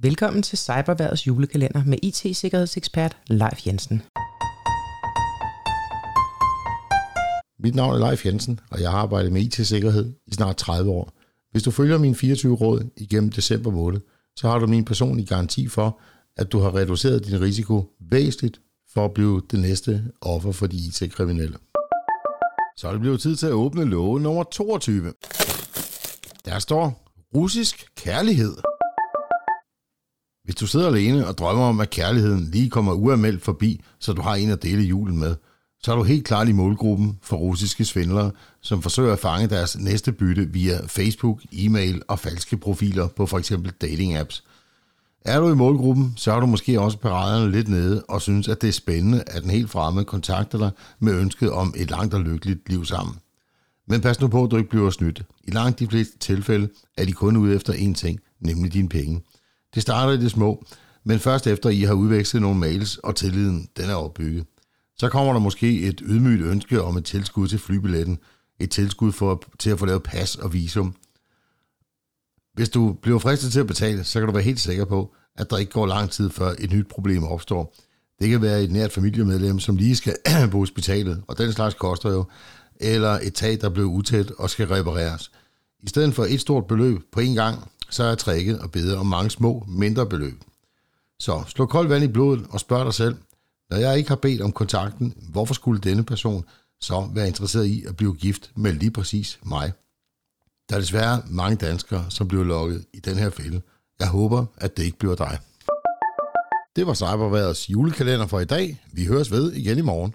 Velkommen til Cyberværdets julekalender med IT-sikkerhedsekspert Leif Jensen. Mit navn er Leif Jensen, og jeg har arbejdet med IT-sikkerhed i snart 30 år. Hvis du følger mine 24 råd igennem december måned, så har du min personlige garanti for, at du har reduceret din risiko væsentligt for at blive det næste offer for de IT-kriminelle. Så er det blevet tid til at åbne låge nummer 22. Der står russisk kærlighed. Hvis du sidder alene og drømmer om, at kærligheden lige kommer uanmeldt forbi, så du har en at dele julen med, så er du helt klart i målgruppen for russiske svindlere, som forsøger at fange deres næste bytte via Facebook, e-mail og falske profiler på f.eks. dating-apps. Er du i målgruppen, så er du måske også paraderne lidt nede og synes, at det er spændende, at den helt fremme kontakter dig med ønsket om et langt og lykkeligt liv sammen. Men pas nu på, at du ikke bliver snydt. I langt de fleste tilfælde er de kun ude efter én ting, nemlig dine penge. Det starter i det små, men først efter I har udvekslet nogle mails, og tilliden den er opbygget. Så kommer der måske et ydmygt ønske om et tilskud til flybilletten, et tilskud for, til at få lavet pas og visum. Hvis du bliver fristet til at betale, så kan du være helt sikker på, at der ikke går lang tid før et nyt problem opstår. Det kan være et nært familiemedlem, som lige skal på hospitalet, og den slags koster jo, eller et tag, der blev utæt og skal repareres. I stedet for et stort beløb på en gang, så er tricket at bede om mange små, mindre beløb. Så slå koldt vand i blodet og spørg dig selv, når jeg ikke har bedt om kontakten, hvorfor skulle denne person så være interesseret i at blive gift med lige præcis mig? Der er desværre mange danskere, som bliver lukket i den her fælde. Jeg håber, at det ikke bliver dig. Det var Cyberværets julekalender for i dag. Vi høres ved igen i morgen.